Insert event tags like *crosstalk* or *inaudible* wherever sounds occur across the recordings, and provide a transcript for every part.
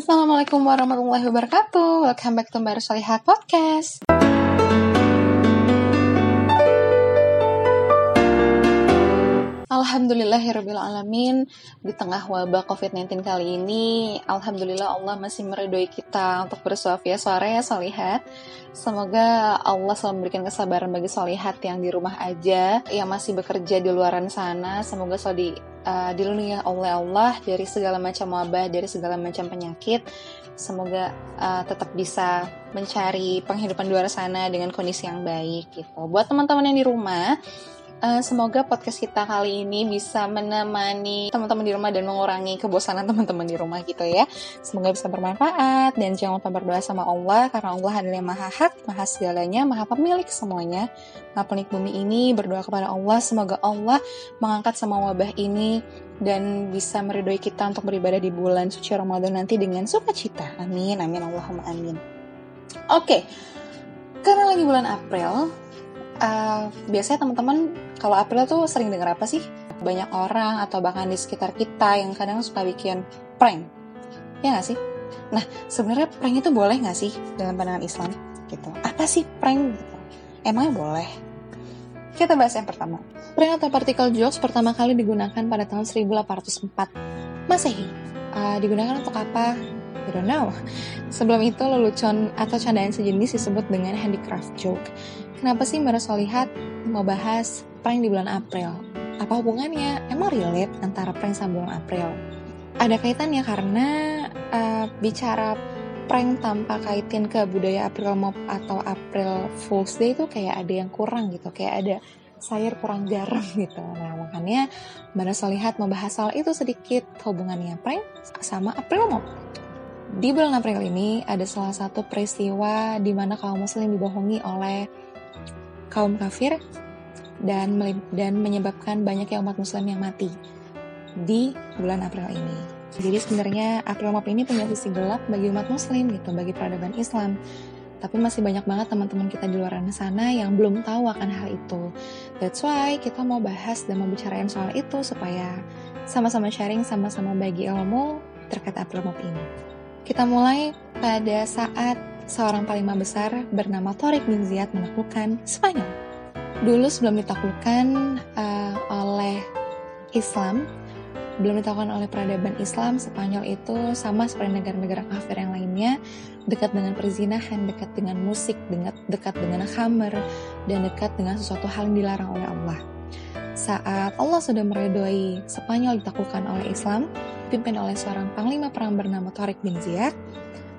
Assalamualaikum warahmatullahi wabarakatuh. Welcome back to Baru Solihat Podcast. Alhamdulillahirrahmanirrahim Di tengah wabah COVID-19 kali ini Alhamdulillah Allah masih meridoi kita Untuk bersuafia sore ya solihat Semoga Allah selalu memberikan kesabaran bagi solihat Yang di rumah aja Yang masih bekerja di luaran sana Semoga selalu uh, dilindungi oleh Allah Dari segala macam wabah Dari segala macam penyakit. Semoga uh, tetap bisa mencari penghidupan di luar sana Dengan kondisi yang baik gitu. Buat teman-teman yang di rumah Uh, semoga podcast kita kali ini bisa menemani teman-teman di rumah dan mengurangi kebosanan teman-teman di rumah gitu ya. Semoga bisa bermanfaat dan jangan lupa berdoa sama Allah karena Allah adalah yang maha hak, maha segalanya, maha pemilik semuanya. Maha pemilik bumi ini berdoa kepada Allah semoga Allah mengangkat sama wabah ini dan bisa meridoi kita untuk beribadah di bulan suci Ramadan nanti dengan sukacita. Amin, amin, Allahumma amin. Oke, okay. karena lagi bulan April, uh, biasanya teman-teman kalau April tuh sering dengar apa sih? Banyak orang atau bahkan di sekitar kita yang kadang suka bikin prank. Ya nggak sih? Nah, sebenarnya prank itu boleh nggak sih dalam pandangan Islam? Gitu. Apa sih prank? Gitu. Emangnya boleh? Kita bahas yang pertama. Prank atau partikel jokes pertama kali digunakan pada tahun 1804 Masehi. Uh, digunakan untuk apa? I don't know. Sebelum itu, lelucon atau candaan sejenis disebut dengan handicraft joke. Kenapa sih Mbak Solihat mau bahas prank di bulan April? Apa hubungannya? Emang relate antara prank sama bulan April? Ada kaitannya karena uh, bicara prank tanpa kaitin ke budaya April Mop atau April Fool's Day itu kayak ada yang kurang gitu, kayak ada sayur kurang garam *laughs* gitu. Nah makanya Mbak Solihat membahas soal itu sedikit hubungannya prank sama April Mop. Di bulan April ini ada salah satu peristiwa di mana kaum muslim dibohongi oleh kaum kafir dan dan menyebabkan banyaknya umat muslim yang mati di bulan April ini. Jadi sebenarnya April Mop ini punya sisi gelap bagi umat muslim gitu, bagi peradaban Islam. Tapi masih banyak banget teman-teman kita di luar sana yang belum tahu akan hal itu. That's why kita mau bahas dan membicarain soal itu supaya sama-sama sharing, sama-sama bagi ilmu terkait April Mop ini. Kita mulai pada saat seorang panglima besar bernama Torik bin Ziyad menaklukkan Spanyol. Dulu sebelum ditaklukkan uh, oleh Islam, belum ditaklukkan oleh peradaban Islam, Spanyol itu sama seperti negara-negara kafir yang lainnya, dekat dengan perzinahan, dekat dengan musik, dekat, dekat dengan khamer, dan dekat dengan sesuatu hal yang dilarang oleh Allah. Saat Allah sudah meredoi Spanyol ditaklukkan oleh Islam, dipimpin oleh seorang panglima perang bernama Torik bin Ziyad,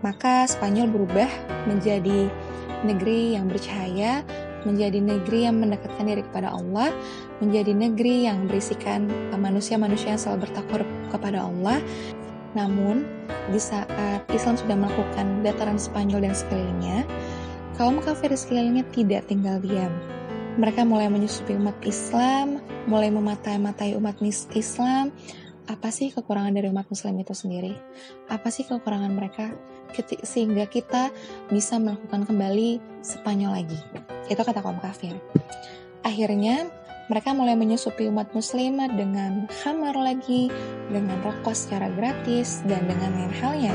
maka Spanyol berubah menjadi negeri yang bercahaya, menjadi negeri yang mendekatkan diri kepada Allah, menjadi negeri yang berisikan manusia-manusia yang selalu bertakwa kepada Allah. Namun, di saat Islam sudah melakukan dataran Spanyol dan sekelilingnya, kaum kafir di sekelilingnya tidak tinggal diam. Mereka mulai menyusupi umat Islam, mulai mematai-matai umat Islam, apa sih kekurangan dari umat muslim itu sendiri? Apa sih kekurangan mereka sehingga kita bisa melakukan kembali Spanyol lagi? Itu kata kaum kafir. Akhirnya mereka mulai menyusupi umat muslim dengan khamar lagi, dengan rokok secara gratis, dan dengan lain halnya.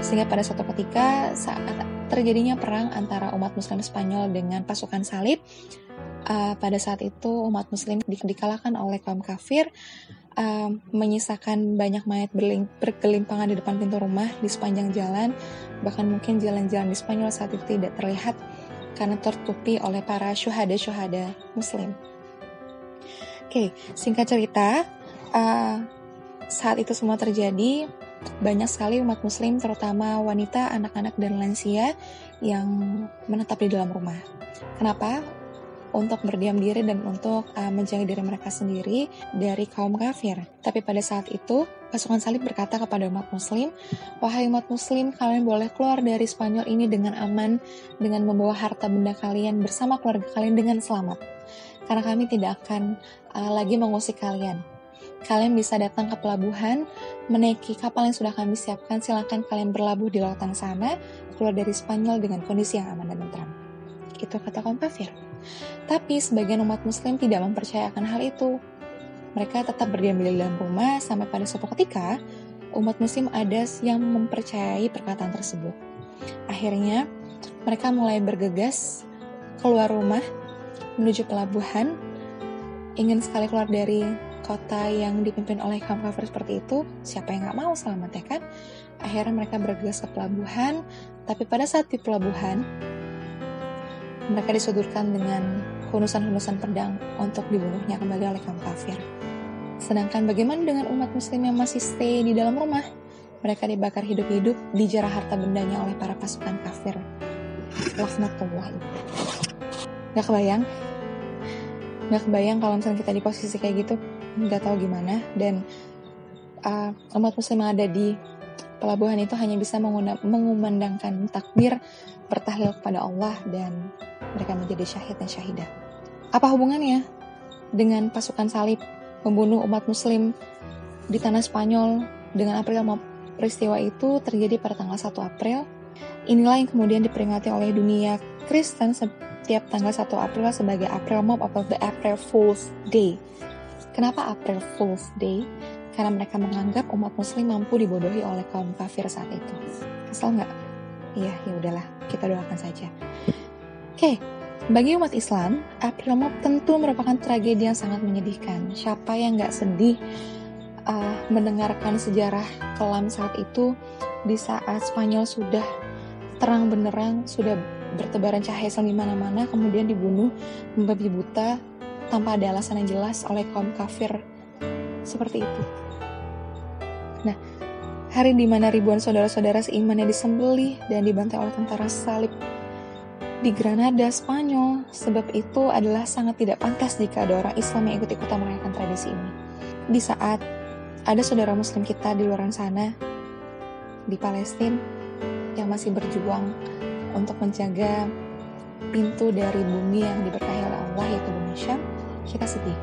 Sehingga pada suatu ketika saat terjadinya perang antara umat muslim Spanyol dengan pasukan salib, uh, pada saat itu umat muslim di dikalahkan oleh kaum kafir uh, menyisakan banyak mayat berkelimpangan di depan pintu rumah di sepanjang jalan, bahkan mungkin jalan-jalan di Spanyol saat itu tidak terlihat karena tertutupi oleh para syuhada-syuhada muslim. Oke, singkat cerita, uh, saat itu semua terjadi, banyak sekali umat muslim, terutama wanita, anak-anak, dan lansia yang menetap di dalam rumah. Kenapa? Untuk berdiam diri dan untuk uh, menjaga diri mereka sendiri dari kaum kafir. Tapi pada saat itu, pasukan salib berkata kepada umat muslim, Wahai umat muslim, kalian boleh keluar dari Spanyol ini dengan aman, dengan membawa harta benda kalian bersama keluarga kalian dengan selamat. Karena kami tidak akan uh, lagi mengusik kalian. Kalian bisa datang ke pelabuhan, menaiki kapal yang sudah kami siapkan, silakan kalian berlabuh di lautan sana, keluar dari Spanyol dengan kondisi yang aman dan tentram. Itu kata kaum kafir. Tapi sebagian umat muslim tidak mempercayakan hal itu. Mereka tetap berdiam di dalam rumah sampai pada suatu ketika umat muslim ada yang mempercayai perkataan tersebut. Akhirnya, mereka mulai bergegas keluar rumah menuju pelabuhan, ingin sekali keluar dari kota yang dipimpin oleh kaum kafir seperti itu, siapa yang gak mau selamat ya kan? Akhirnya mereka bergegas ke pelabuhan, tapi pada saat di pelabuhan, mereka disodorkan dengan hunusan-hunusan pedang untuk dibunuhnya kembali oleh kaum kafir. Sedangkan bagaimana dengan umat muslim yang masih stay di dalam rumah? Mereka dibakar hidup-hidup, dijarah harta bendanya oleh para pasukan kafir. Laknatullah. Gak kebayang? Gak kebayang kalau misalnya kita di posisi kayak gitu, gak tahu gimana. Dan uh, umat muslim yang ada di pelabuhan itu hanya bisa mengumandangkan takbir, bertahlil kepada Allah, dan mereka menjadi syahid dan syahidah. Apa hubungannya dengan pasukan salib membunuh umat muslim di tanah Spanyol dengan April peristiwa itu terjadi pada tanggal 1 April. Inilah yang kemudian diperingati oleh dunia Kristen setiap tanggal 1 April sebagai April Mop atau the April Fool's Day. Kenapa April Fool's Day? Karena mereka menganggap umat muslim mampu dibodohi oleh kaum kafir saat itu. Kesel nggak? Iya, ya udahlah, kita doakan saja. Oke, bagi umat Islam, April Mop tentu merupakan tragedi yang sangat menyedihkan. Siapa yang nggak sedih uh, mendengarkan sejarah kelam saat itu di saat Spanyol sudah terang benerang, sudah bertebaran cahaya di mana-mana, kemudian dibunuh membabi buta tanpa ada alasan yang jelas oleh kaum kafir seperti itu. Nah, hari di mana ribuan saudara-saudara seiman yang disembelih dan dibantai oleh tentara salib di Granada, Spanyol. Sebab itu adalah sangat tidak pantas jika ada orang Islam yang ikut-ikutan merayakan tradisi ini. Di saat ada saudara muslim kita di luar sana, di Palestina, yang masih berjuang untuk menjaga pintu dari bumi yang diberkahi oleh Allah yaitu bumi Syam, kita sedih.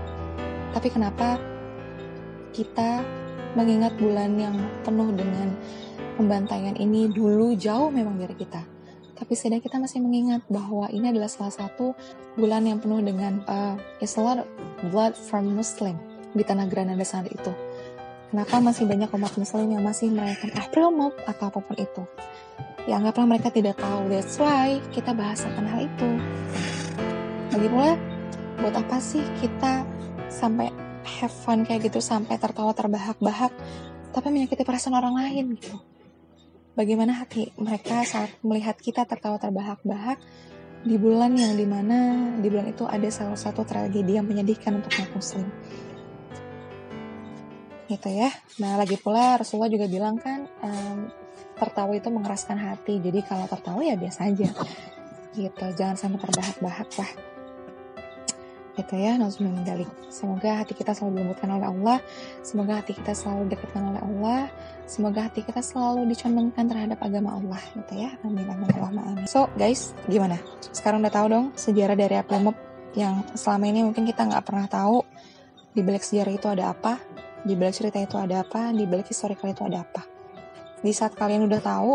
Tapi kenapa kita mengingat bulan yang penuh dengan pembantaian ini dulu jauh memang dari kita? Tapi setidaknya kita masih mengingat bahwa ini adalah salah satu bulan yang penuh dengan uh, is a blood from Muslim di tanah Granada saat itu. Kenapa masih banyak umat Muslim yang masih merayakan April Mop atau apa pun itu? Ya anggaplah mereka tidak tahu. That's why kita bahasakan hal itu. Lagi pula, buat apa sih kita sampai have fun kayak gitu sampai tertawa terbahak-bahak tapi menyakiti perasaan orang lain gitu bagaimana hati mereka saat melihat kita tertawa terbahak-bahak di bulan yang di mana di bulan itu ada salah satu tragedi yang menyedihkan untuk umat muslim. Gitu ya. Nah lagi pula Rasulullah juga bilang kan um, tertawa itu mengeraskan hati. Jadi kalau tertawa ya biasa aja. Gitu. Jangan sampai terbahak-bahak lah gitu ya nauzubillah dalik semoga hati kita selalu dilembutkan oleh Allah semoga hati kita selalu dekatkan oleh Allah semoga hati kita selalu dicondongkan terhadap agama Allah gitu ya. Amin amin Allahumma amin. So guys gimana? Sekarang udah tahu dong sejarah dari Aplemop yang selama ini mungkin kita nggak pernah tahu di balik sejarah itu ada apa di balik cerita itu ada apa di balik historical itu ada apa. Di saat kalian udah tahu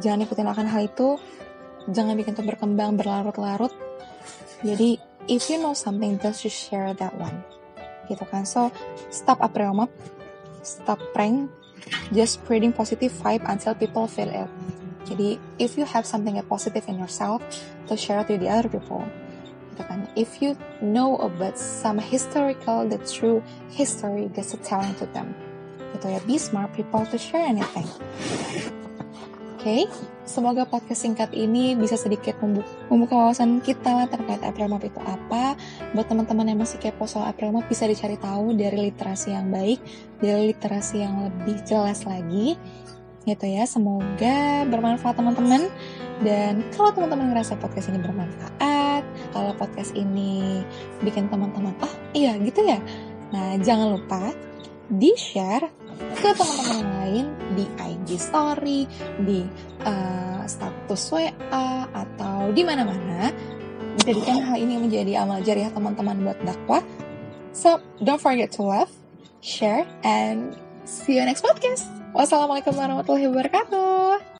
jangan ikutin akan hal itu jangan bikin itu berkembang berlarut-larut. Jadi if you know something just share that one. Gitu kan. So stop April stop prank just spreading positive vibe until people feel it. Jadi if you have something positive in yourself to share it with the other people. Gitu kan. If you know about some historical the true history just telling to them. Gitu ya. Be smart people to share anything okay? semoga podcast singkat ini bisa sedikit membuka, wawasan kita terkait April Mop itu apa. Buat teman-teman yang masih kepo soal April Mop bisa dicari tahu dari literasi yang baik, dari literasi yang lebih jelas lagi. Gitu ya, semoga bermanfaat teman-teman. Dan kalau teman-teman ngerasa podcast ini bermanfaat, kalau podcast ini bikin teman-teman, oh iya gitu ya. Nah, jangan lupa di-share ke teman-teman yang lain di IG story, di uh, status WA atau di mana-mana. Jadikan hal ini menjadi amal jariah teman-teman buat dakwah. So, don't forget to love, share, and see you next podcast. Wassalamualaikum warahmatullahi wabarakatuh.